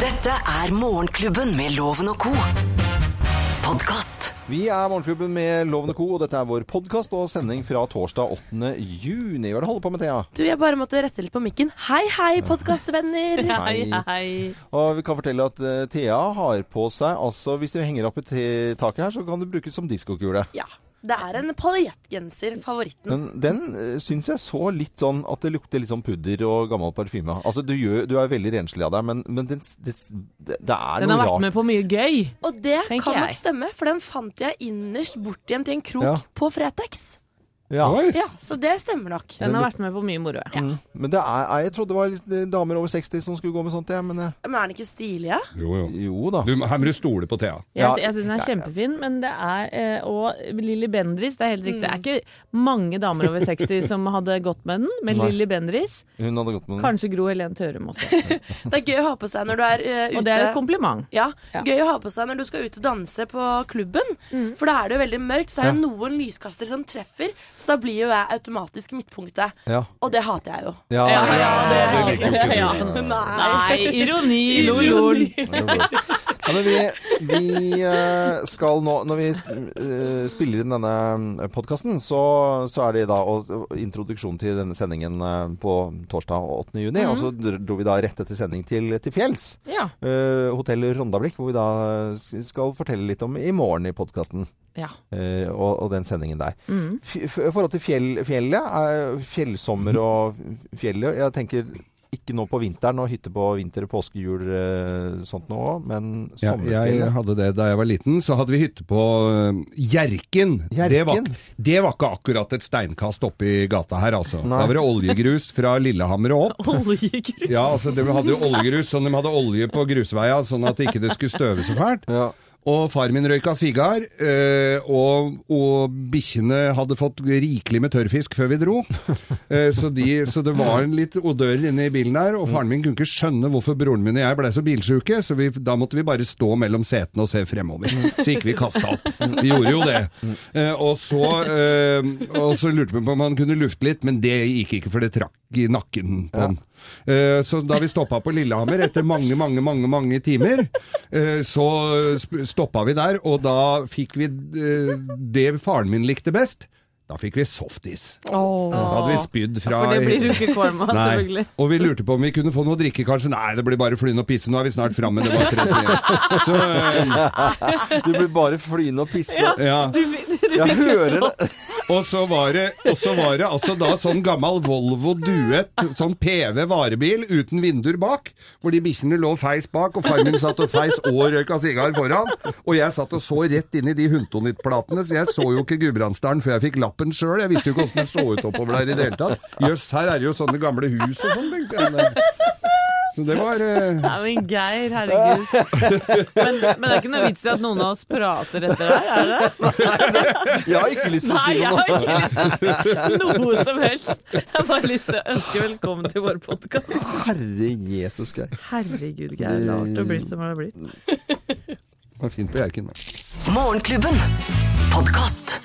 Dette er Morgenklubben med Loven og co. Podkast. Vi er Morgenklubben med Loven og Co, og dette er vår podkast og sending fra torsdag 8. juni. Hva er det du holder på med, Thea? Du, jeg bare måtte rette litt på mikken. Hei, hei, podkastvenner! Hei. hei. Og vi kan fortelle at uh, Thea har på seg altså Hvis du henger opp i taket her, så kan du bruke det som diskokule. Ja. Det er en paljettgenser, favoritten. Men den uh, syns jeg så litt sånn at det lukter litt sånn pudder og gammel parfyme. Altså, du, gjør, du er veldig renslig av deg, men, men den, s- det, er det, rart. Den noe har vært rart. med på mye gøy. Og det kan nok stemme, for den fant jeg innerst bortgjemt i en krok Ja. på Fretex. Ja. Ja, Så det stemmer nok. Den har vært med på mye moro. ja. Mm. Men det er, jeg trodde det var litt eh, damer over 60 som skulle gå med sånt, jeg. Men eh, Men er den ikke stilige? Jo, jo. jo da. Du, her må du stole på Thea. Jeg, Ja. jeg syns den er Ja, ja. kjempefin, men det er eh, Og Lilly Bendris, det er helt riktig. Det er ikke mange damer over 60 som hadde gått med den, men. Lilly Bendris Hun hadde gått med den. kanskje Gro Helen Tørum også. Det er gøy å ha på seg når du er uh, ute. Og det er et kompliment. Ja, Ja. Gøy å ha på seg når du skal ut og danse på klubben. For da er det jo veldig mørkt, så er det noen lyskastere som treffer. Så da blir jo jeg automatisk midtpunktet. Ja. Og det hater jeg jo. Ja, Ja, ja, det det liker jo ja. Nei. Nei, ironi, lol-lol. Ja, men vi, vi eh, skal nå Når vi eh, spiller inn denne podkasten, så, så er det da introduksjon til denne sendingen eh, på torsdag 8. juni. Og så dro vi da rett etter sending til, til fjells. Ja. Uh, Hotell Rondablikk, hvor vi da skal fortelle litt om i morgen i podkasten. ja. Eh, og, og den sendingen der. F forhold til fjell, fjellet, er fjellsommer og fjellet Jeg tenker ikke nå på vinteren og hytte på vinter, påske, jul, eh, sånt nå òg, men Ja, jeg hadde det da jeg var liten. Så hadde vi hytte på Hjerken. Det, var, det var ikke akkurat et steinkast oppi gata her, altså. Nei. Da var det oljegrus fra Lillehammer og opp. Oljegrus. Ja, altså De hadde jo oljegrus, sånn de hadde olje på grusveia, sånn at ikke det skulle støve så fælt. Ja. Og far min røyka sigar, øh, og, og bikkjene hadde fått rikelig med tørrfisk før vi dro. Eh, så, de, så det var en litt odør inne i bilen der, og faren min kunne ikke skjønne hvorfor broren min og jeg ble så bilsjuke, så vi, da måtte vi bare stå mellom setene og se fremover. Så gikk vi kasta opp. Vi gjorde jo det. Eh, og, så, eh, og så lurte vi på om han kunne lufte litt, men det gikk ikke, for det trakk i nakken på han. Eh, Så da vi stoppa på Lillehammer etter mange, mange, mange mange timer, eh, så stoppa vi der, og da fikk vi eh, det faren min likte best. Da fikk vi softis. Da hadde vi spydd fra For det blir du ikke kvalm av, selvfølgelig. Og vi lurte på om vi kunne få noe å drikke, kanskje. Nei, det blir bare flyne og pisse. Nå er vi snart framme. Det var 30 igjen. Så eh, Du blir bare flyne og pisse. ja. Jeg hører det. Og så var det, og så var det altså da sånn gammel Volvo Duet, sånn PV varebil uten vinduer bak, hvor de bikkjene lå feis bak, og far min satt og feis og røyka sigar foran. Og jeg satt og så rett inn i de Huntonitt-platene, så jeg så jo ikke Gudbrandsdalen før jeg fikk lappen sjøl. Jeg visste jo ikke åssen det så ut oppover der i det hele tatt. Jøss, her er det jo sånne gamle hus og sånn, tenkte jeg. Så det var uh... Nei, men Geir, herregud. Men, men det er ikke noe vits i at noen av oss prater etter deg, er det? Jeg har ikke lyst til å si noe. Nei, jeg har ikke lyst til noe som helst. Jeg har bare lyst til å ønske velkommen til vår podkast. Herre Jesus, Geir. Herregud, Geir. Det har vært å bli som det har blitt. det var fint på Hjerken. da. Morgenklubben. Podkast.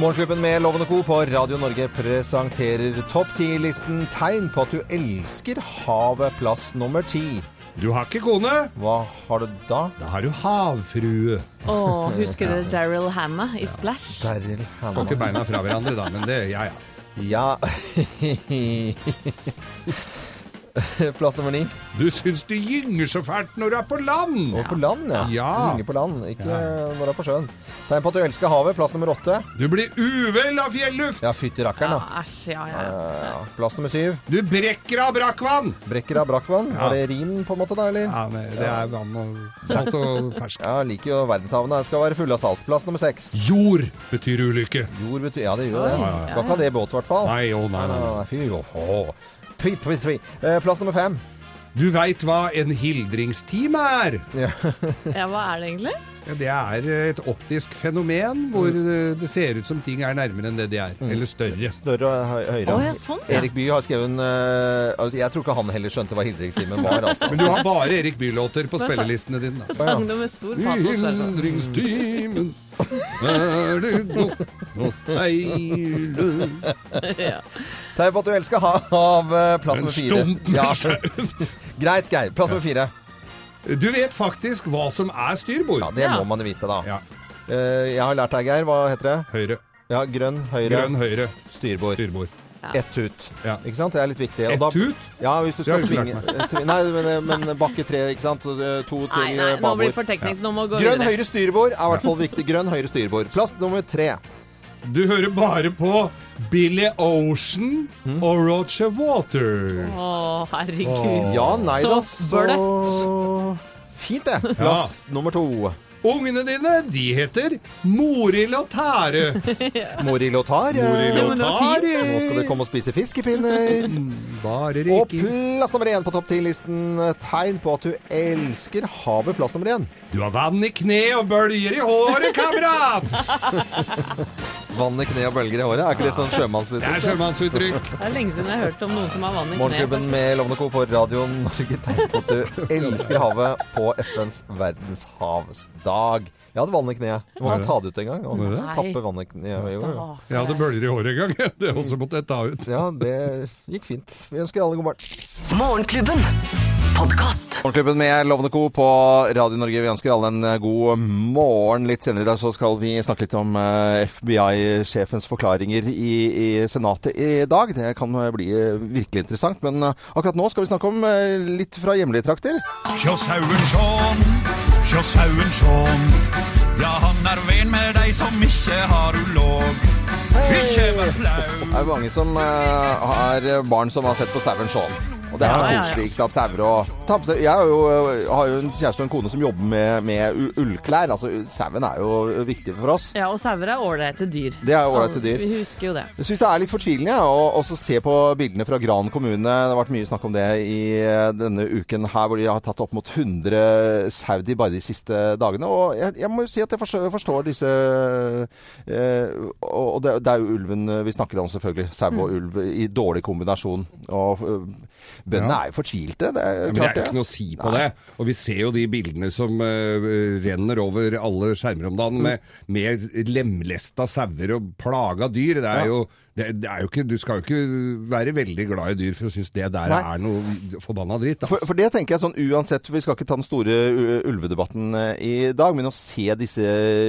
Morgenklubben med Lovende Co. på Radio Norge presenterer Topp 10-listen tegn på at du elsker havet, plass nummer ti. Du har ikke kone? Hva har du da? Da har du havfrue. Å, husker dere Daryl Hannah i Splash? Daryl Får Hannah. ikke beina fra hverandre da, men det, ja ja. Ja Plass nummer ni. Du syns det gynger så fælt når du er på land! Og på land, ja. Ja. Gynger på land, ikke når du er på sjøen. Tegn på at du elsker havet. Plass nummer åtte. Du blir uvel av fjelluft! Ja, fytti rakkeren, Ja, da. æsj, ja, ja. plass nummer syv. Du brekker av brakkvann! Brekker av brakkvann. Ja. Var det rim, på en måte, da, eller? Ja, nei, det er vann og salt og ferskt. Ja, liker jo verdenshavene. Skal være fulle av salt. Plass nummer seks. Jord betyr ulykke. Jord betyr Ja, det gjør det. Skal ikke ha det i båt, i hvert fall. Nei, å nei, nei. nei. Nei, Fy, å. Py, py. Eh, Plass nummer fem. Du veit hva en hildringstime er? ja, hva er det egentlig? Ja, det er et optisk fenomen hvor eh, det ser ut som ting er nærmere enn det de er. Eller større. Større og hø høyere. Oh, ja, sånn, ja. Erik Bye har skrevet en uh, Jeg tror ikke han heller skjønte hva Hildringstimen var, altså. Men du har bare Erik Bye-låter på spillelistene dine. da. Sang det med stor patos. Hildringstimen er det godt å seile Ja. Tegn på at du elsker ha eh, plass med nummer fire. Ja. Greit, Geir. Plass nummer fire. Du vet faktisk hva som er styrbord. Ja, Det må man vite, da. Ja. Eh, jeg har lært deg, Geir. Hva heter det? Høyre. Ja, Grønn, høyre, Grønn høyre. styrbord. Styrbord. Ett tut. Ja. Ikke sant? Det er litt viktig. Og Ett da- tut? Ja, hvis du Det har skal jeg svinge eh, Nei, men, men bakke tre, ikke sant? Og, eh, To Nei, til nei, eh, nå blir babord. det for teknisk. Nå må vi gå Grønn videre. høyre styrbord er i hvert fall viktig. Grønn høyre styrbord. Plass nummer tre. Du hører bare på Billy Ocean og Roger Waters. Å, herregud. Ja, nei da, Så så Fint, det. Plass nummer to. Ungene dine, de heter Morild og Tære. Morild og Tare. Morild og Tare. Nå skal dere komme og spise fiskepinner. Bare Og plass nummer én på topp ti-listen. Tegn på at du elsker havet. Plass nummer én. Du har vann i kne og bølger i håret, kamerat! Vann i kne og bølger i håret. Er ikke det sånn sjømannsuttrykk? Det er sjømannsuttrykk? Det er lenge siden jeg har hørt om noen som har vann i Morgenklubben kneet. med Lovende Co. på Radio Norge. Tegn på at du elsker havet på FNs verdenshavsdag. Jeg hadde vann i kneet. Jeg måtte ta det ut engang. og Må? Tappe vann i kneet. Jo, jo, jo. Jeg hadde bølger i håret en gang. Det også måtte jeg ta ut. Ja, det gikk fint. Vi ønsker alle god morgen. Morgenklubben. Med Lovende Co. på Radio Norge. Vi ønsker alle en eh, god morgen. Litt senere i dag så skal vi snakke litt om eh, FBI-sjefens forklaringer i, i Senatet i dag. Det kan eh, bli virkelig interessant. Men akkurat nå skal vi snakke om litt fra hjemlige trakter. Sjå sauen sjån, sjå sauen sjån. Ja, han er ven med dei som ikkje har ulåg. Hey! Det er mange som uh, har barn som har sett på Sauen Shaun. Og det er koselig, ikke sant? Sauer og Jeg har jo, har jo en kjæreste og en kone som jobber med, med ullklær. Altså, sauen er jo viktig for oss. Ja, og sauer er ålreite dyr. Det er ålreite dyr. Vi husker jo det. Jeg syns det er litt fortvilende å se på bildene fra Gran kommune. Det har vært mye snakk om det i eh, denne uken her, hvor de har tatt opp mot 100 saudi bare de siste dagene. Og jeg, jeg må jo si at jeg forstår, forstår disse eh, Og det, det er jo ulven vi snakker om, selvfølgelig. Sau og ulv i dårlig kombinasjon. Og eh, bøndene er jo fortvilte. Det er Ja, men det klart er ikke noe å si på det. Og vi ser jo de bildene som uh, renner over alle skjermer om dagen med, med lemlesta sauer og plaga dyr. Det er, jo, det, det er jo ikke Du skal jo ikke være veldig glad i dyr for å synes det der Nei. er noe forbanna dritt. For, Altså. for det tenker jeg sånn uansett, vi skal ikke ta den store ulvedebatten eh, i dag, men å se disse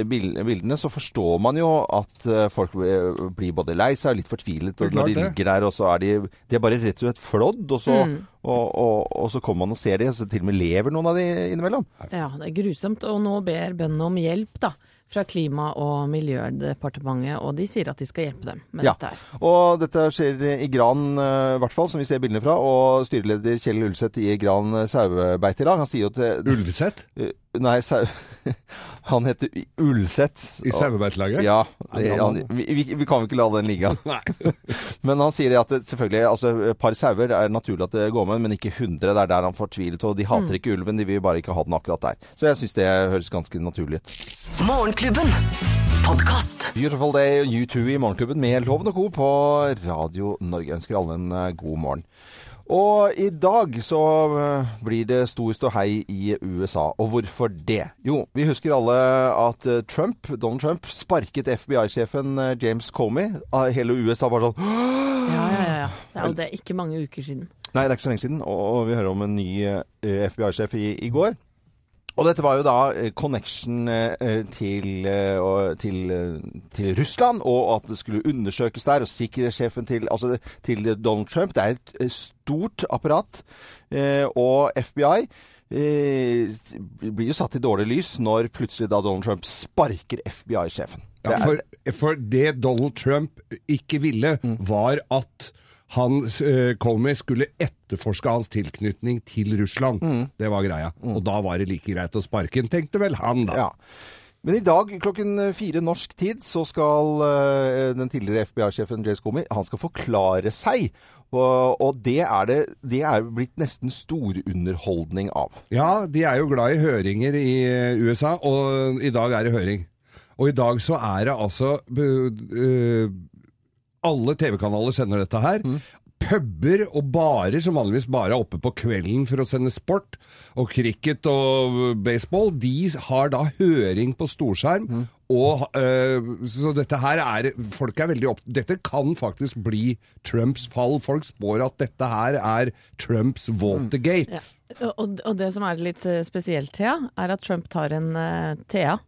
bildene, så forstår man jo at eh, folk eh, blir både lei seg og litt fortvilet er når de ligger der, og så er de De er bare rett og slett flådd, og så, Mm. og, og, og så kommer man og ser de, og så til og med lever noen av de innimellom. Ja, det er grusomt. Og nå ber bøndene om hjelp, da. Fra Klima- og miljødepartementet, og de sier at de skal hjelpe dem med Ja. dette her. Og dette skjer i Gran, eh, i hvert fall, som vi ser bildene fra. Og styreleder Kjell Ulseth i Gran sauebeitelag, han sier jo til Ulseth? Eh, Nei, sau... Han heter Ulseth. i sauebeitelaget? Ja, det, han, vi, vi, kan jo ikke la den ligge. Men han sier det at det, selvfølgelig, altså et par sauer er naturlig at det går med, men ikke 100. Det er der han fortvilet. Og de hater ikke ulven, de vil bare ikke ha den akkurat der. Så jeg syns det høres ganske naturlig ut. Morgenklubben. Podcast. Beautiful Day, U2 i Morgenklubben med Loven og Co. på Radio Norge. Jeg ønsker alle en eh, god morgen. Og i dag så eh, blir det stor ståhei i USA. Og hvorfor det? Jo, vi husker alle at eh, Trump, Donald Trump sparket FBI-sjefen eh, James Comey. Ah, Hele USA var sånn Ja, ja, ja. ja. det er ikke mange uker siden. Nei, det er ikke så lenge siden. Og, vi hører om en ny FBI-sjef i, i går. Og dette var jo da eh, connection eh, til, eh, til, eh, til Russland, og at det skulle undersøkes der. Og sikkerhetssjefen til, altså, til Donald Trump. Det er et stort apparat. Og FBI blir jo satt i dårlig lys når plutselig da Donald Trump sparker FBI-sjefen. Ja, for, for det Donald Trump ikke ville, var at han kom med, skulle etterforske hans tilknytning til Russland. Det var greia. Og da var det like greit å sparke han, tenkte vel han, da. Ja. Men i dag klokken fire norsk tid så skal eh, den tidligere FBI-sjefen James Comey han skal forklare seg. Og, og det, er det, det er blitt nesten storunderholdning av. Ja, de er jo glad i høringer i eh, USA, og i dag er det høring. Og i dag så er det altså eh, Alle TV-kanaler sender dette her. Puber og barer, som vanligvis bare er oppe på kvelden for å sende sport, og cricket og baseball, de har da høring på storskjerm. Og, øh, så dette her er Folk er veldig opp... Dette kan faktisk bli Trumps fall. Folk spår at dette her er Trumps Watergate. Ja. Og, og det som er litt eh, spesielt, Thea, er at Trump tar en uh, Thea.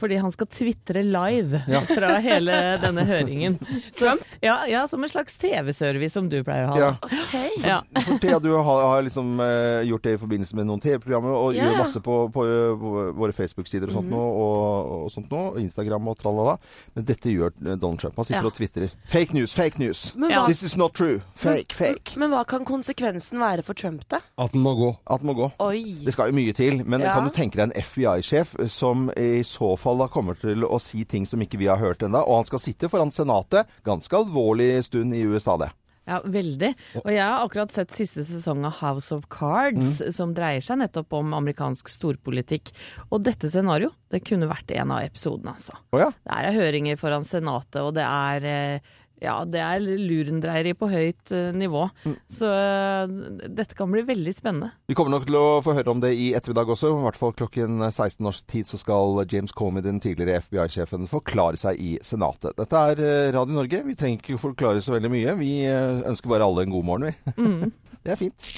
Fordi han skal tvitre live fra hele denne høringen. Trump? Ja, ja, som en slags TV-service som du pleier å ha. Ja. Okay. For, For Thea, du har, har liksom eh, gjort det i forbindelse med noen TV-programmer, og Ja. gjør masse på, på, på våre Facebook-sider og sånt nå, og, og sånt nå, Instagram og tralala. Men dette gjør Donald Trump. Han sitter Ja. og tvitrer. Fake news, fake news. Men hva, This is not true. Fake, fake. men hva kan konsekvensen være for Trump, da? At den må gå. At den må gå. Oi. Det skal jo mye til, men Ja. kan du tenke deg en FBI-sjef som i så fall da kommer til å si ting som ikke vi har hørt ennå, og han skal sitte foran Senatet, ganske alvorlig stund i USA det. Ja, veldig. Og jeg har akkurat sett siste sesong av House of Cards, som dreier seg nettopp om amerikansk storpolitikk. Og dette scenarioet, det kunne vært en av episodene, altså. Oh, ja? Det er høringer foran Senatet, og det er eh, ja, det er lurendreieri på høyt nivå. nivå. Så eh, dette kan bli veldig spennende. Vi kommer nok til å få høre om det i ettermiddag også. I hvert fall klokken 16 norsk tid så skal James Comey, den tidligere FBI-sjefen, forklare seg i Senatet. Dette er eh, Radio Norge. Vi trenger ikke forklare så veldig mye. Vi eh, ønsker bare alle en god morgen, vi. det er fint.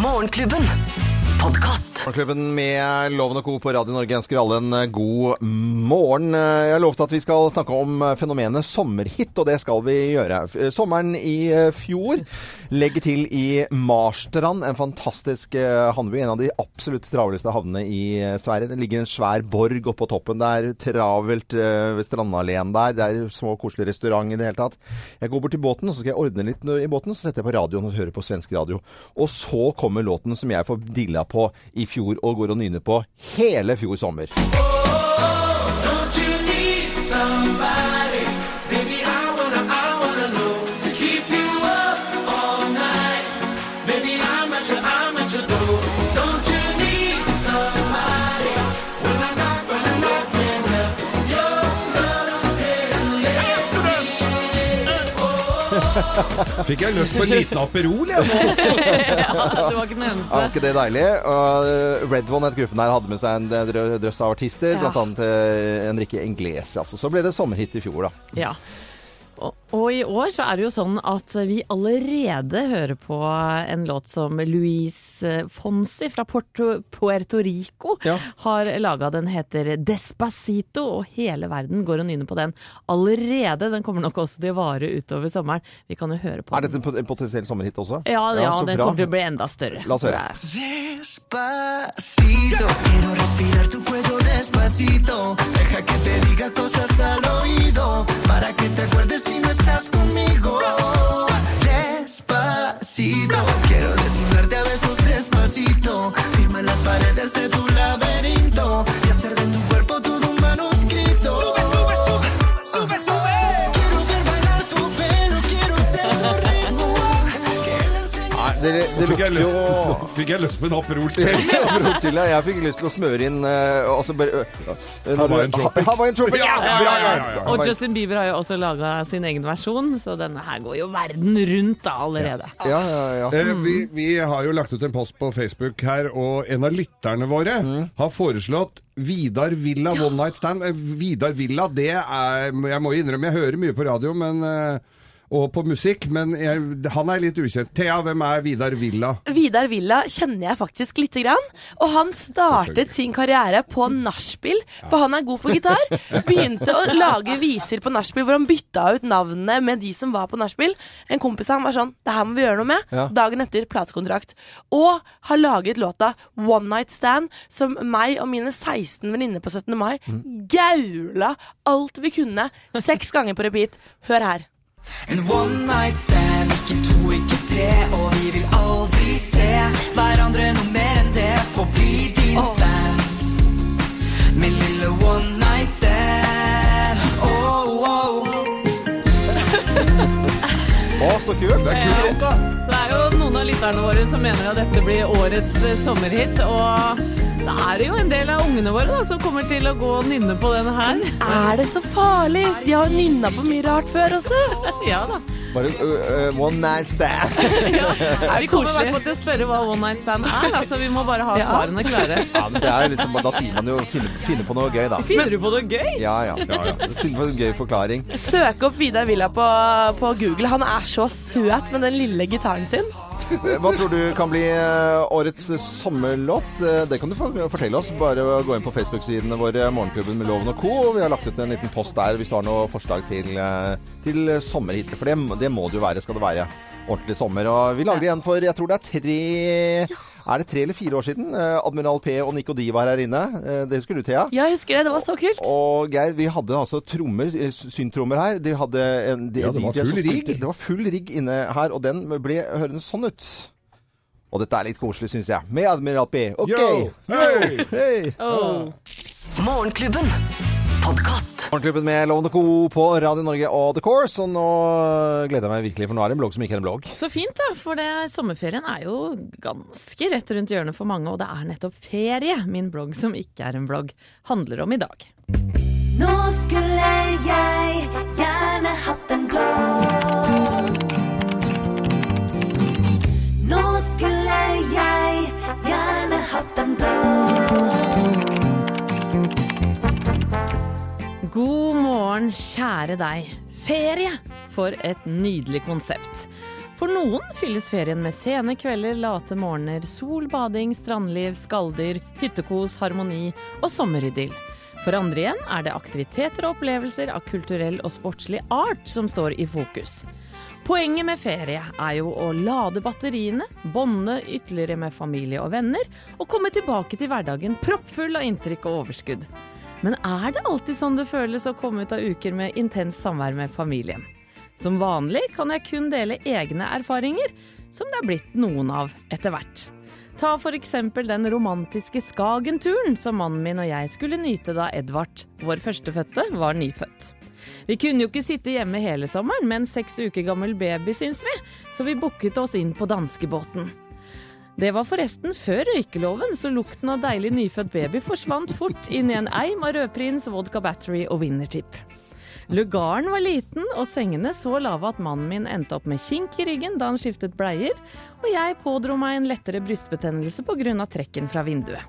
Morgenklubben. Podkast. Morgenklubben med Loven og Co. på Radio Norge ønsker alle en eh, god morgen. Jeg har lovt at vi skal snakke om eh, fenomenet sommerhit, og det skal vi gjøre. Sommeren i eh, fjor legger til i Marstrand, en fantastisk eh, havneby. En av de absolutt travleste havnene i eh, Sverige. Det ligger en svær borg oppå toppen. Det er travelt eh, ved strandalleen der. Det er små, koselige restaurant i det hele tatt. Jeg går bort til båten, og så skal jeg ordne litt i båten, så setter jeg på radioen og hører på svensk radio. Og så kommer låten som jeg får dilla på i fjor og går og nyner på hele fjor sommer. Oh, Don't you need Fikk jeg lyst på en liten Aperol, jeg nå. Ja, det var ikke den Er Var ikke det deilig? Og Red One, het gruppen her, hadde med seg en drø- drøss av artister, Ja. annet uh, Enrique Iglesias. Og så ble det sommerhit i fjor, da. Ja. Og, i år så er det jo sånn at vi allerede hører på en låt som Louise Fonsi fra Porto, Puerto Rico Ja. har laga. Den heter Despacito, og hele verden går og nynner på den allerede. Den kommer nok også til å vare utover sommeren. Vi kan jo høre på Er den. dette en potensiell sommerhit også? Ja, ja, ja den bra. kommer til å bli enda større. La oss høre. Despacito, quiero respirar tu cuello despacito. Deja que te diga cosas al oído, fikk jeg lyst på en Aperol til? Aperol til, ja. Jeg fikk lyst til å smøre inn uh, bare, uh, Hawaiian Tropic. Hawaiian Tropic. Ja, Ja, bra, ja, ja, Og Justin Bieber har jo også laga sin egen versjon, så denne her går jo verden rundt da allerede. Ja, ja, ja. Eh, vi, vi har jo lagt ut en post på Facebook her, og en av lytterne våre har foreslått Vidar Villa One Night Stand. Eh, Vidar Villa, det er Jeg må innrømme, jeg hører mye på radio men, eh, og på musikk, men jeg, han er litt ukjent. Thea, hvem er Vidar Villa? Vidar Villa kjenner jeg faktisk lite grann. Og han startet sin karriere på nachspiel, for han er god på gitar. Begynte å lage viser på nachspiel hvor han bytta ut navnene med de som var på nachspiel. En kompis av ham var sånn Det her må vi gjøre noe med. Ja. Dagen etter platekontrakt. Og har laget låta One Night Stand, som meg og mine 16 venninner på 17. mai gaula alt vi kunne. Seks ganger på repeat. Hør her. En one night stand, ikke to, ikke tre. Og vi vil aldri se hverandre noe mer enn det. For Forblir din oh. fan. Min lille one night stand. Oh, oh. Å, oh, så kult! Det er kult. Det er jo noen av lytterne våre som mener at dette blir årets eh, sommerhit. og det er det jo en del av ungene våre da, som kommer til å gå og nynne på denne her. Er det så farlig? De har jo nynna på mye rart før også. Ja da. Bare uh, uh, one night stand. ja, Vi kommer i hvert fall til å spørre hva one night stand er, altså vi må bare ha Ja. svarene klare. Ja, men det er liksom, da sier man jo finne, finne på noe gøy, da. Finner du på noe gøy? Ja, ja. ja, ja. Finne på en gøy forklaring. Søk opp Vidar Villa på, på Google. Han er så søt med den lille gitaren sin. Hva tror du kan bli eh, årets sommerlåt? Eh, Det kan du fortelle oss. Bare gå inn på Facebook-sidene våre, Morgenklubben med Loven og Co. Vi har lagt ut en liten post der hvis du har noe forslag til, eh, til sommerhit. For det, det må det jo være, skal det være ordentlig sommer. Og vi lagde en for, jeg tror det er tre Er det tre eller fire år siden? Eh, Admiral P og Nico D var her inne. Eh, Det husker du, Thea? Ja, jeg husker det. Det var så kult. Og Geir, vi hadde altså trommer, eh, syntrommer her. De hadde en, de, Ja, det var full rigg. Det var full rigg inne her, og den ble hørende sånn ut. Og dette er litt koselig, syns jeg. Med Admiral P. OK! Yo! hey. Hey. Oh. Morgenklubben. Podkast. Morgenklubben med Lovende Co. på Radio Norge og The Course. Og nå gleder jeg meg virkelig, for nå er det en blogg som ikke er en blogg. Så fint, da. For det, sommerferien er jo ganske rett rundt hjørnet for mange, og det er nettopp ferie min blogg som ikke er en blogg, handler om i dag. Nå skulle jeg gjerne hatt en blogg. Nå skulle jeg kjære deg. Ferie! For et nydelig konsept. For noen fylles ferien med sene kvelder, late morgener, sol, bading, strandliv, skalldyr, hyttekos, harmoni og sommeridyll. For andre igjen er det aktiviteter og opplevelser av kulturell og sportslig art som står i fokus. Poenget med ferie er jo å lade batteriene, bonde ytterligere med familie og venner, og komme tilbake til hverdagen proppfull av inntrykk og overskudd. Men er det alltid sånn det føles å komme ut av uker med intenst samvær med familien? Som vanlig kan jeg kun dele egne erfaringer, som det er blitt noen av etter hvert. Ta eksempel den romantiske Skagen-turen som mannen min og jeg skulle nyte da Edvard, vår førstefødte, var nyfødt. Vi kunne jo ikke sitte hjemme hele sommeren med en seks uker gammel baby, syns vi, så vi booket oss inn på danskebåten. Det var forresten før røykeloven, så lukten av deilig nyfødt baby forsvant fort inn i en eim av rødprins, vodka battery og winnertip. Lugaren var liten og sengene så lave at mannen min endte opp med kink i ryggen da han skiftet bleier, og jeg pådro meg en lettere brystbetennelse pga. trekken fra vinduet.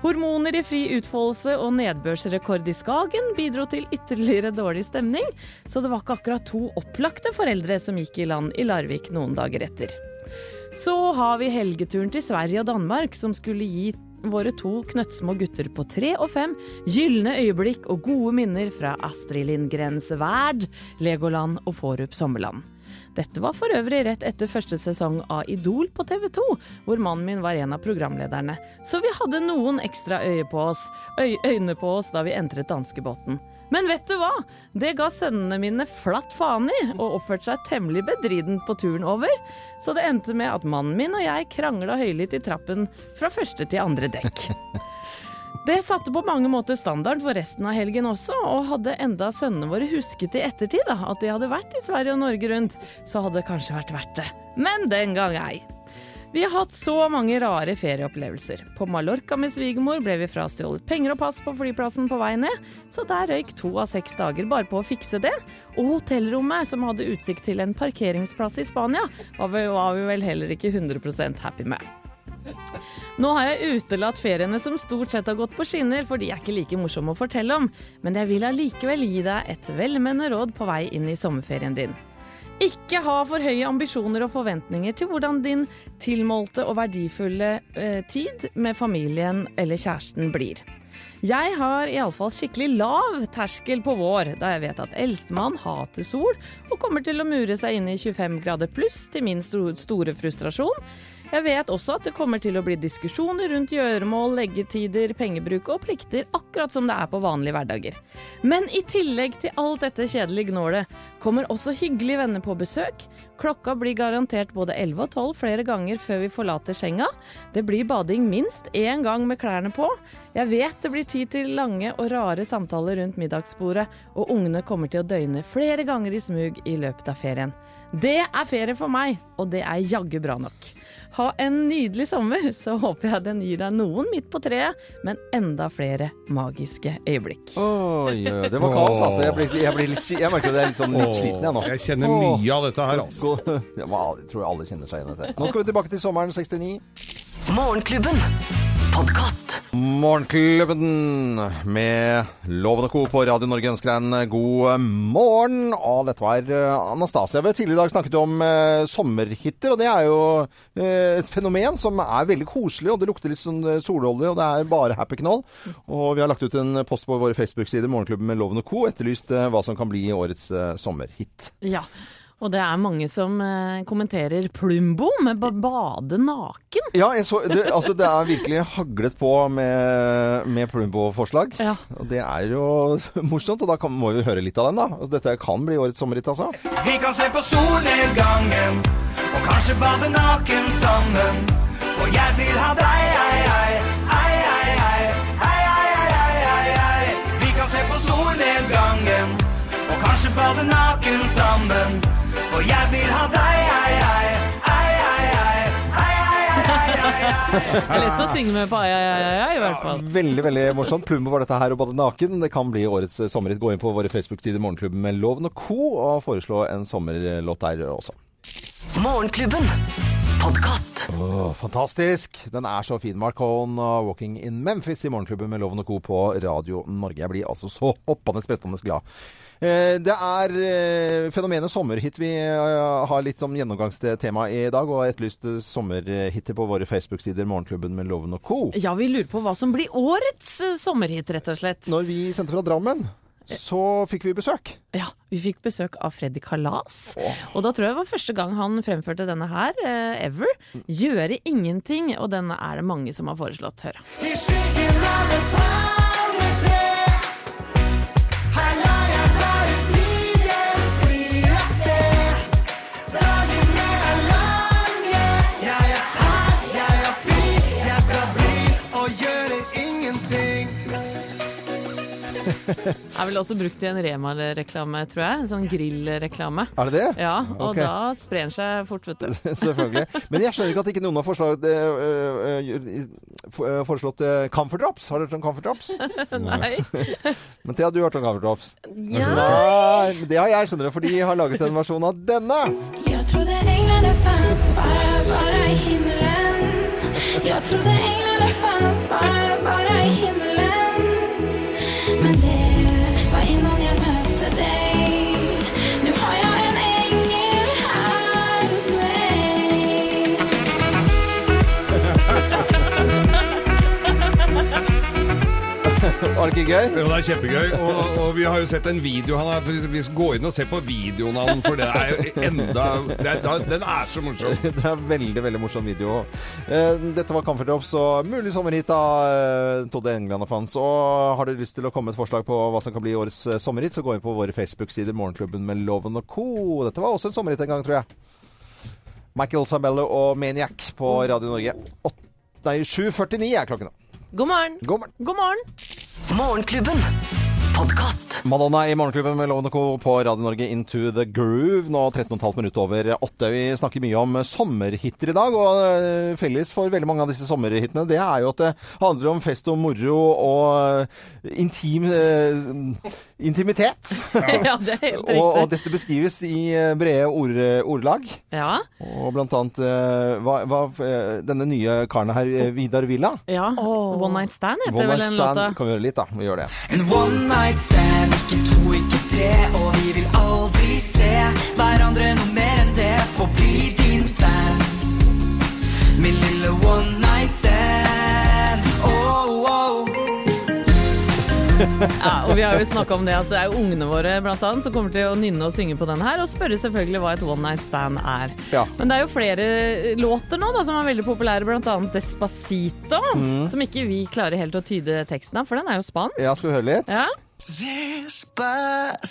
Hormoner i fri utfoldelse og nedbørsrekord i Skagen bidro til ytterligere dårlig stemning, så det var ikke akkurat to opplagte foreldre som gikk i land i Larvik noen dager etter. Så har vi helgeturen til Sverige og Danmark, som skulle gi våre to knøttsmå gutter på tre og fem gylne øyeblikk og gode minner fra Astrid Lindgrens Verd, Legoland og Fårup Sommerland. Dette var for øvrig rett etter første sesong av Idol på TV 2, hvor mannen min var en av programlederne. Så vi hadde noen ekstra øye på oss, øy, øyne på oss da vi entret danskebåten. Men vet du hva? Det ga sønnene mine flatt faen i, og oppførte seg temmelig bedrident på turen over. Så det endte med at mannen min og jeg krangla høylytt i trappen fra første til andre dekk. Det satte på mange måter standarden for resten av helgen også, og hadde enda sønnene våre husket i ettertid da, at de hadde vært i Sverige og Norge rundt, så hadde det kanskje vært verdt det. Men den gang ei. Vi har hatt så mange rare ferieopplevelser. På Mallorca med svigermor ble vi frastjålet penger og pass på flyplassen på vei ned, så der røyk to av seks dager bare på å fikse det. Og hotellrommet, som hadde utsikt til en parkeringsplass i Spania, var vi, var vi vel heller ikke 100% happy med. Nå har jeg utelatt feriene som stort sett har gått på skinner, for de er ikke like morsomme å fortelle om, men jeg vil allikevel gi deg et velmenende råd på vei inn i sommerferien din. Ikke ha for høye ambisjoner og forventninger til hvordan din tilmålte og verdifulle eh, tid med familien eller kjæresten blir. Jeg har iallfall skikkelig lav terskel på vår, da jeg vet at eldstemann hater sol og kommer til å mure seg inn i 25 grader pluss til min store frustrasjon. Jeg vet også at det kommer til å bli diskusjoner rundt gjøremål, leggetider, pengebruk og plikter, akkurat som det er på vanlige hverdager. Men i tillegg til alt dette kjedelige gnålet, kommer også hyggelige venner på besøk. Klokka blir garantert både 11 og 12 flere ganger før vi forlater senga. Det blir bading minst én gang med klærne på. Jeg vet det blir tid til lange og rare samtaler rundt middagsbordet, og ungene kommer til å døgne flere ganger i smug i løpet av ferien. Det er ferie for meg, og det er jaggu bra nok. Ha en nydelig sommer, så håper jeg den gir deg noen midt på treet, men enda flere magiske øyeblikk. Oi, det var kaos, altså. Jeg, blir, jeg, blir litt, jeg merker at jeg er litt, sånn, litt sliten, jeg nå. Jeg kjenner mye av dette her, altså. Jeg tror alle kjenner seg igjen i dette. Nå skal vi tilbake til sommeren 69. Morgenklubben. Podkast. Morgenklubben med Loven og Co. på Radio Norge ønsker deg en god morgen. Og dette var eh, Anastasia. Vi har tidligere i dag snakket om eh, sommerhitter, og det er jo eh, et fenomen som er veldig koselig, og det lukter litt sånn eh, sololje, og det er bare happy knoll. Og vi har lagt ut en post på våre Facebook-sider, Morgenklubben med Loven og Co., etterlyst eh, hva som kan bli årets sommerhit. Ja, og det er mange som eh, kommenterer Plumbo med ba bade naken. Ja, jeg så, det, altså det er virkelig haglet på med, med Plumbo-forslag. Ja. Og det er jo morsomt, og da kan, må vi høre litt av den, da. Dette kan bli årets sommerhit, altså. Vi kan se på solnedgangen og kanskje bade naken sammen. For jeg vil ha deg, ei, ei, ei, ei, ei, ei, ei, ei, ei, ei, ei. Vi kan se på solnedgangen og kanskje bade naken sammen for jeg vil ha deg, ei, ei. Ei, ei, ei. Ei, ei, ei, ei. Lett å synge med på ai, ai, ai, ai, i hvert fall. veldig veldig morsomt. Plumbo var dette her og bade naken. Det kan bli årets sommerhit. Gå inn på våre Facebook-sider Morgenklubben med Loven og co. og foreslå en sommerlåt der også. Morgenklubben podkast. Oh, fantastisk. Den er så fin, Mark Holm 'Walking in Memphis' i Morgenklubben med Loven og Co. på Radio Norge. Jeg blir altså så hoppende sprettende glad. Eh, Det er eh, fenomenet sommerhit vi eh, har litt som gjennomgangstema i dag, og har etterlyst sommerhiter på våre Facebook-sider Morgenklubben med Loven og Co. Ja, vi lurer på hva som blir årets sommerhit, rett og slett. Når vi sendte fra Drammen, så fikk vi besøk. Ja, vi fikk besøk av Freddy Kalas. Og da tror jeg det var første gang han fremførte denne her, eh, ever. Gjøre ingenting, og denne er det mange som har foreslått. Hør. I skyggen av et palmetre Er vel også brukt i en Rema-reklame, tror jeg. En sånn grillreklame. Er det det? Ja, og okay. da sprer den seg fort, vet du. Selvfølgelig. Men jeg skjønner ikke at ikke noen har foreslått, øh, øh, øh, øh, foreslått øh, Comfort Drops. Har dere hørt om Comfort Drops? Nei. Men Thea, du har hørt om Comfort Drops? Ja. Nei, det har jeg, skjønner du, for de har laget en versjon av denne. Jeg trodde englene fanns bare, bare i himmelen. Jeg trodde englene fanns bara, Var det ikke gøy? Jo, det er kjempegøy. Og, og vi har jo sett en video. Han har vi skal gå inn og se på videoen av for det er jo enda det er, Den er så morsom. Det er en veldig veldig morsom video. Eh, Dette var Comfort Drops og mulig sommerhit av eh, Todde England og Fans. Og har dere lyst til å komme med et forslag på hva som kan bli årets eh, sommerhit, så gå inn på våre Facebook-sider Morgenklubben med Loven og co. Dette var også en sommerhit en gang, tror jeg. Michael Sabello og Maniac på Radio Norge. 8, Nei, 7.49 er klokken. God morgen. God morgen. God morgen. Morgenklubben. Podkast. Madonna i Morgenklubben med Lovende Co. på Radio Norge Into the Groove. Nå 13,5 minutter over åtte. Vi snakker mye om sommerhiter i dag, og eh, felles for veldig mange av disse sommerhitene, det er jo at det handler om fest og moro og eh, intim eh, intimitet. Ja, det er helt Og, og dette beskrives i eh, brede ord, ordlag. Ja, Og blant annet hva, hva, denne nye karen her, Vidar Villa. ja. One Night Stand heter One vel Night den Stand. låta. Kan vi gjøre litt, da? Vi gjør det. En one night stand, ikke to, ikke tre Og vi vil aldri se hverandre noe mer enn det For blir din fan Min lille one night stand oh, oh. Ja, og vi har jo snakka om det at det er ungene våre blant annet, som kommer til å nynne og synge på den her, og spørre selvfølgelig hva et one night stand er. Ja. Men det er jo flere låter nå da, som er veldig populære, annet Despacito, Mm. som ikke vi klarer helt å tyde teksten av, for den er jo spansk. Ja, skal vi høre litt? Ja. Despacito,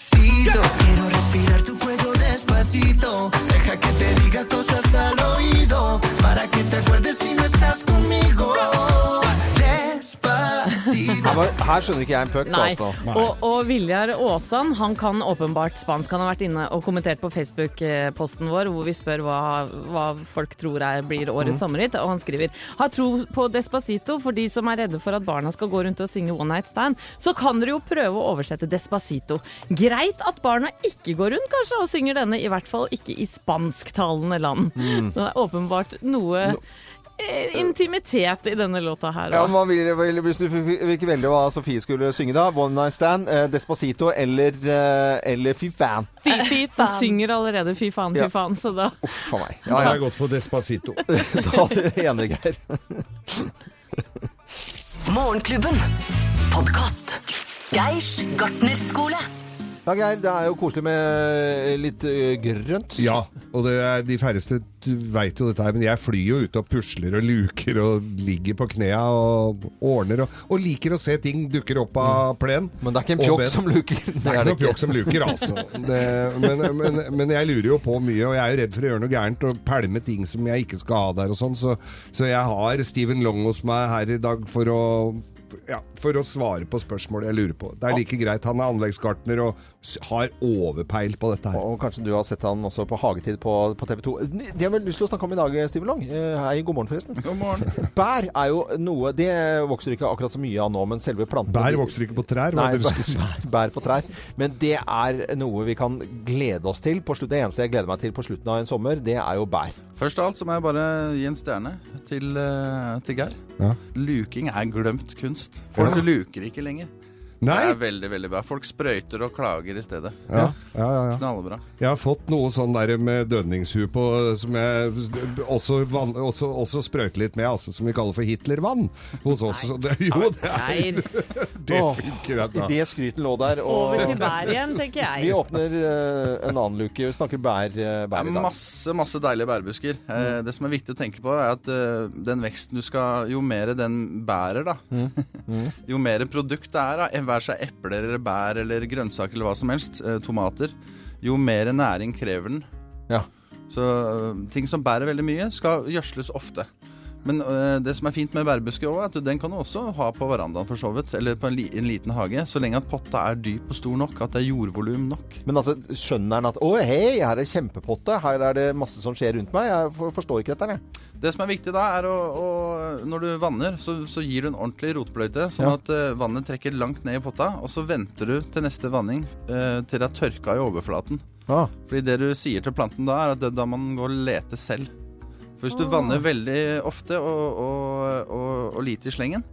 quiero respirar tu cuello despacito. Deja que te diga cosas al oído para que te acuerdes si no estás conmigo. Her skjønner ikke jeg en puck, Nei. altså. Og, og Viljar Aasan han kan åpenbart spansk. Han har vært inne og kommentert på Facebook-posten vår hvor vi spør hva, hva folk tror er, blir årets sommerhit. Og han skriver har tro på Despacito for de som er redde for at barna skal gå rundt og synge One Night Stand. Så kan dere jo prøve å oversette Despacito. Greit at barna ikke går rundt kanskje og synger denne, i hvert fall ikke i spansktalende land. Det er åpenbart noe eh, intimitet i denne låta her. Ja, man vil, vil, Hvis du fikk velge hva Sofie skulle synge da, One Night Stand, eh, Despacito eller, eh, eller Fy fan. Fy, fy Hun synger allerede fy faen, fy Ja. faen, så da Uff a meg. Ja, Ja, jeg har har gått for Despacito. Da er vi enige, Geir. Morgenklubben. Podkast. Geirs gartnerskole. Ja, Geir, det er jo koselig med litt eh, grønt. Ja, og det er, de færreste veit jo dette her, men jeg flyr jo ute og pusler og luker og ligger på knea og ordner og, og liker å se ting dukker opp av plen. Men det er ikke en pjokk som luker. Det er ikke noen pjokk som luker, altså. Det, men, men, men jeg lurer jo på mye, og jeg er jo redd for å gjøre noe gærent og pælme ting som jeg ikke skal ha der og sånn, så, så jeg har Steven Long hos meg her i dag for å ja, for å svare på spørsmål jeg lurer på. Det er like greit. Han er anleggsgartner og har overpeil på dette her. Og kanskje du har sett han også på Hagetid på, på TV 2. Det har vi lyst til å snakke om i dag, Steven Long. Eh, Hei, god morgen forresten. God morgen. Bær er jo noe Det vokser ikke akkurat så mye av nå, men selve plantene Bær vokser ikke på trær, Nei, si? bær, bær på trær. Men det er noe vi kan glede oss til. På slutt, det eneste jeg gleder meg til på slutten av en sommer, det er jo bær. Først av alt så må jeg bare gi en stjerne til, eh, til Geir. Ja. Luking er glemt kunst. Folk luker ikke lenger. Det er veldig, veldig bra. Folk sprøyter og klager i stedet. Ja, ja, ja, ja. Knallbra. Jeg har fått noe sånn der med dødningshue på som jeg også, van, også, også sprøyter litt med, altså, som vi kaller for Hitlervann hos oss. Så Det, jo, det, er, det funker. Ja. Idet skryten lå der, og over til bær igjen, tenker jeg. vi åpner uh, en annen luke. Vi snakker bær, uh, bær i dag. masse, masse deilige bærbusker. Eh, det som er viktig å tenke på, er at den veksten du skal Jo mer den bærer, da. jo mer produkt det er, da, være seg epler eller bær eller grønnsaker eller hva som helst, eh, tomater, jo mer næring krever den. Ja. Så øh, ting som bærer veldig mye, skal gjødsles ofte. Men øh, det som er fint med bærbuske òg, er at den kan du også ha på verandaen for så vidt, eller på en, li en liten hage, så lenge at potta er dyp og stor nok, at det er jordvolum nok. Men altså, skjønner han at Å, hei, her er kjempepotte. Her er det masse som skjer rundt meg. Jeg for, forstår ikke dette, jeg. Det som er viktig da, er å, å Når du vanner, så, så gir du en ordentlig rotbløyte, sånn Ja. at uh, vannet trekker langt ned i potta, og så venter du til neste vanning uh, til det er tørka i overflaten. Ah. Fordi det du sier til planten da, er at det, da man går og leter selv. For hvis du vanner veldig ofte og, og, og, og lite i slengen,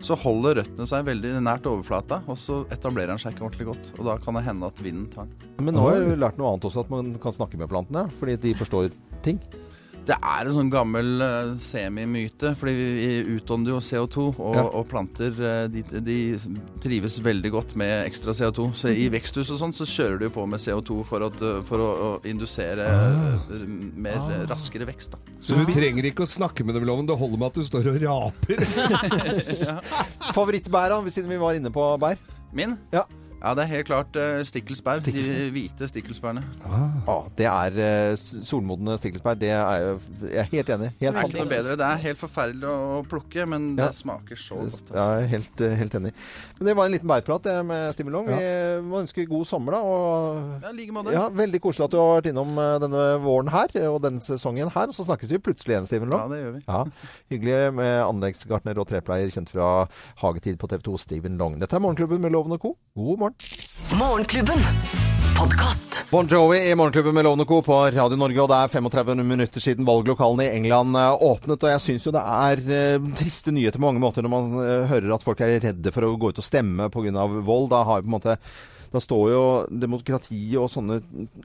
så holder røttene seg veldig nært overflata, og så etablerer den seg ikke ordentlig godt. Og da kan det hende at vinden tar den. Men nå har jeg lært noe annet også, at man kan snakke med plantene. Fordi de forstår ting. Det er en sånn gammel uh, semimyte, fordi vi, vi utånder jo CO2, og, Ja. og planter eh, de, de trives veldig godt med ekstra CO2. Så i veksthus og sånn så kjører du på med CO2 for, at, uh, for å, å indusere uh, mer ah. raskere vekst. da. Så du trenger ikke å snakke med dem, Loven. Det holder med at du står og raper. Favorittbæra, siden vi var inne på bær? Min? Ja. Ja, det er helt klart uh, stikkelsbær. De hvite stikkelsbærene. Ah, det er uh, solmodne stikkelsbær. Det er jeg, jeg er helt enig. Helt Det er bedre. Det er helt forferdelig å plukke, men Ja. det smaker så godt. altså. Jeg er helt, eh, helt enig. Men det var en liten bærprat det, med Stimulong. Long. Vi må ønske god sommer, da. Og Ja, like måte. ja, veldig koselig at du har vært innom eh, denne våren her, og denne sesongen her. Og så snakkes vi plutselig igjen, Stimulong. Ja, det gjør vi. Ja, Hyggelig med anleggsgartner og trepleier kjent fra Hagetid på TV 2, Steven Long. Dette er Morgenklubben med Loven og Co. God morgen. Morgenklubben. Podcast. Bon Jovi i Morgenklubben med Lovende Co. på Radio Norge, og det er 35 minutter siden valglokalene i England eh, åpnet. Og jeg syns jo det er eh, triste nyheter på mange måter når man eh, hører at folk er redde for å gå ut og stemme pga. vold. Da har jo på en måte da står jo demokrati og sånne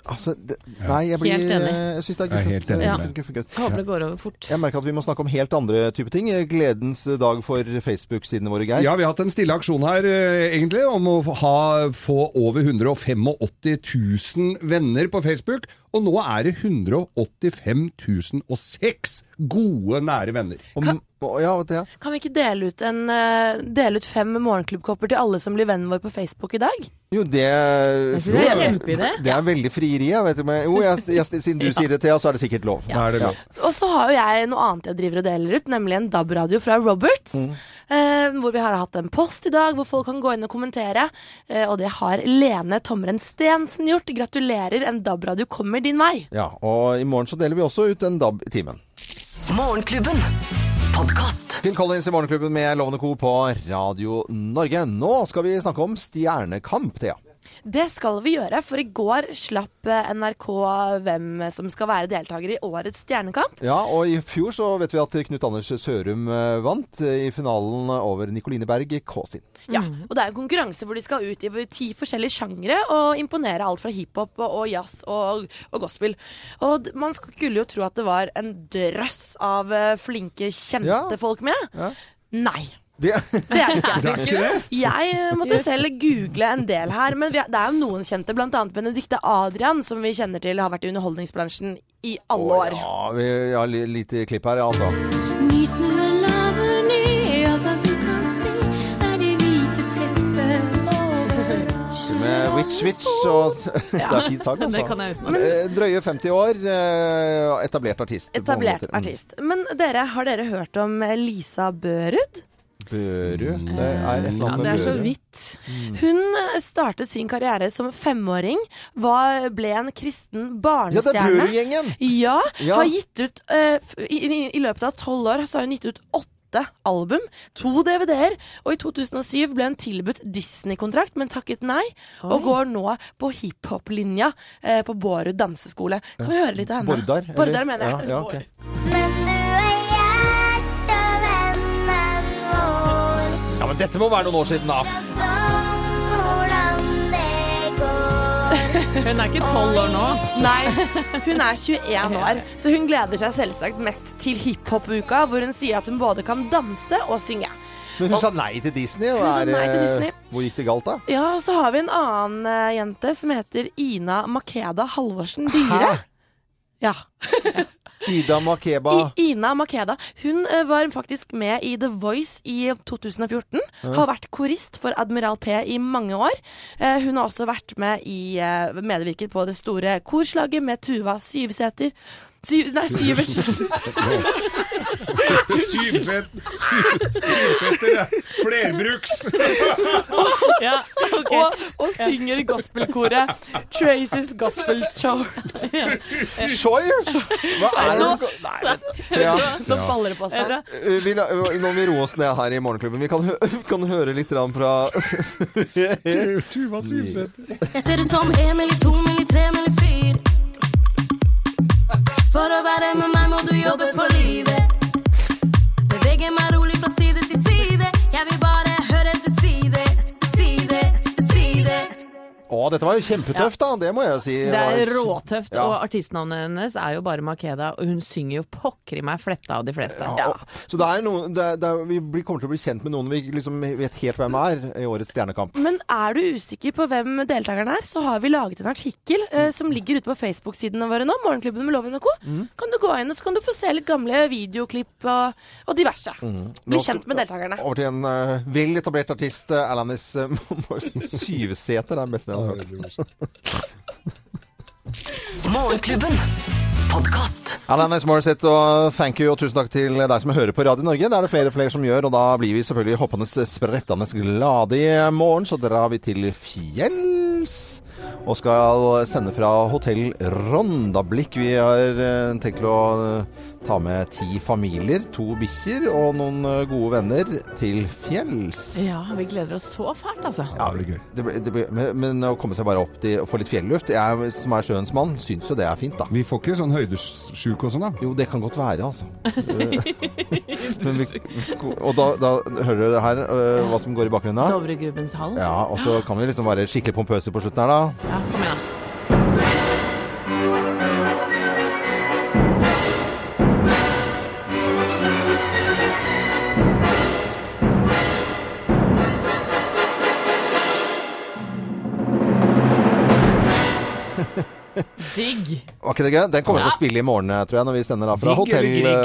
Altså, det, nei, jeg blir Helt enig. Jeg syns det er guffent. guffent. Jeg håper det går over fort. Jeg merker at vi må snakke om helt andre typer ting. Gledens dag for Facebook-sidene våre, Geir. Ja, vi har hatt en stille aksjon her, eh, egentlig, om å ha, få over 185 000 venner på Facebook. Og nå er det 185 006 gode, nære venner. Og, ja, vet ja. Kan vi ikke dele ut, en, eh, dele ut fem morgenklubbkopper til alle som blir vennen vår på Facebook i dag? Jo, det det er kjempeidé. Det er veldig frieri. Jeg vet men, jo, jeg, jeg, siden du sier det, Thea, så er det sikkert lov. Det lov. Og så har jo jeg noe annet jeg driver og deler ut, nemlig en DAB-radio fra Roberts. Eh, hvor vi har hatt en post i dag hvor folk kan gå inn og kommentere. Eh, og det har Lene Tomren Stensen gjort. Gratulerer, en DAB-radio kommer din vei. Ja, og i morgen så deler vi også ut en DAB i timen. Morgenklubben. Podcast. Phil Collins i Morgenklubben med Lovende Co. på Radio Norge. Nå skal vi snakke om stjernekamp, Thea. Det skal vi gjøre, for i går slapp eh, NRK hvem som skal være deltaker i årets Stjernekamp. Ja, og i fjor så vet vi at Knut Anders Sørum eh, vant eh, i finalen over Nikoline Berg Kaasin. Ja, og det er en konkurranse hvor de skal ut i ti forskjellige sjangre og imponere alt fra hiphop og, jazz og, og gospel. Og man skulle jo tro at det var en drøss av flinke, kjente Ja. folk med. Ja. Nei. Det, Det er ikke. Det er ikke det? Jeg eh, måtte selv google en del her, men vi er, det er jo noen kjente, bl.a. Benedicte Adrian, som vi kjenner til har vært i underholdningsbransjen i alle år. ja, vi har li- lite klipp her, ja, altså. Nysnøen laver ned, alt at du kan si, er det hvite teppet. Med Witch Witch og Det er fin sang, altså. Eh, Drøye 50 år, eh, etablert artist. Etablert. Mm. artist. Men dere, har dere hørt om Lisa Børud? Børud? Det er et eller Ja, det er så vidt. Hun eh, startet sin karriere som femåring, var, ble en kristen barnestjerne. Ja, det er. Børud-gjengen! Ja, Ja. har gitt ut uh, i, i, I løpet av tolv år så har hun gitt ut åtte album, to DVD-er, og i 2007 ble hun tilbudt Disney-kontrakt, men takket nei, og går nå på hiphop-linja eh, på Bårud danseskole. Kan vi høre litt av henne? Bordar? eller? Bordar, mener jeg. Ja, ja, ok. Dette må være noen år siden, da. Hun er ikke tolv år nå. Nei, hun er 21 år, så hun gleder seg selvsagt mest til hiphop-uka, hvor hun sier at hun både kan danse og synge. Men hun sa nei til Disney. Og er, nei til eh, Disney. Hvor gikk det galt, da? Ja, og så har vi en annen uh, jente som heter Ina Makeda Halvorsen Dyre. Hæ? Ja. Ida Makeba. I, Ina Makeda. Hun eh, var faktisk med i The Voice i 2014. Har vært korist for Admiral P i mange år. Eh, hun har også vært med i eh, medvirket på det store korslaget med Tuva Syvsæter. Syv, nei, Syvertsen. Syvset, syvsetter, ja. Flerbruks. Ja, og, og synger gospelkoret Traces Gospel Show. Choir? Hva er det som Nei, ja. Nå faller det på seg. Eh, Vi, nå må vi roe oss ned her i Morgenklubben. Vi kan, hø kan høre litt fra Tuva Syvsetter. Jeg ser det som en eller to eller tre eller fire. For å være med meg må du jobbe for livet. Bevege meg rolig fra side Å, dette var jo kjempetøft, da. Det må jeg jo si. Det er råtøft, Ja. og artistnavnet hennes er jo bare Makeda, og hun synger jo pokker i meg fletta av de fleste. Ja, og- Så det er noen, det det vi blir, kommer til å bli kjent med noen vi liksom vet helt hvem er i årets Stjernekamp. Men er du usikker på hvem deltakeren er, så har vi laget en artikkel eh, som ligger ute på Facebook-sidene våre nå, Morgenklubben med Loven og Co. Mm. Kan du gå inn og så kan du få se litt gamle videoklipp og, og diverse. Mm. Bli kjent med deltakerne. Over til en uh, vel etablert artist, uh, Alanis uh. Syvseter er den beste. Morgenklubben. Podkast. Alanis Morissette og thank you og tusen takk til deg som hører på Radio Norge. Det er det flere og flere som gjør, og da blir vi selvfølgelig hoppende sprettende glade i morgen. Så drar vi til fjells og skal sende fra hotell Rondablikk. Vi har eh, tenkt å eh, ta med ti familier, to bikkjer og noen eh, gode venner til fjells. Ja, vi gleder oss så fælt, altså. Ja, det blir gøy. Det blir, det blir, men, men å komme seg bare opp til å få litt fjelluft Jeg som er sjøens mann, syns jo det er fint, da. Vi får ikke sånn høydesjuk og sånn, da. Jo, det kan godt være, altså. Men vi, og da, da hører dere her hva som går i bakgrunnen da? Dovregubbens hall. Ja, og så kan vi liksom være skikkelig pompøse på slutten her, da. Ja, kom igjen, da. Digg. Var ikke det gøy? Den kommer vi til å spille i morgen, eh, tror jeg, når vi sender av fra Digg hotell... eller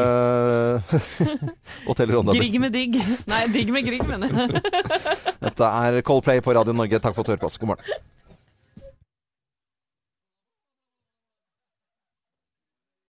eh, hotell Ronda. Grigg med digg. Nei, digg med Grieg, mener jeg. Dette er Coldplay på Radio Norge. Takk for at du hører på oss. God morgen.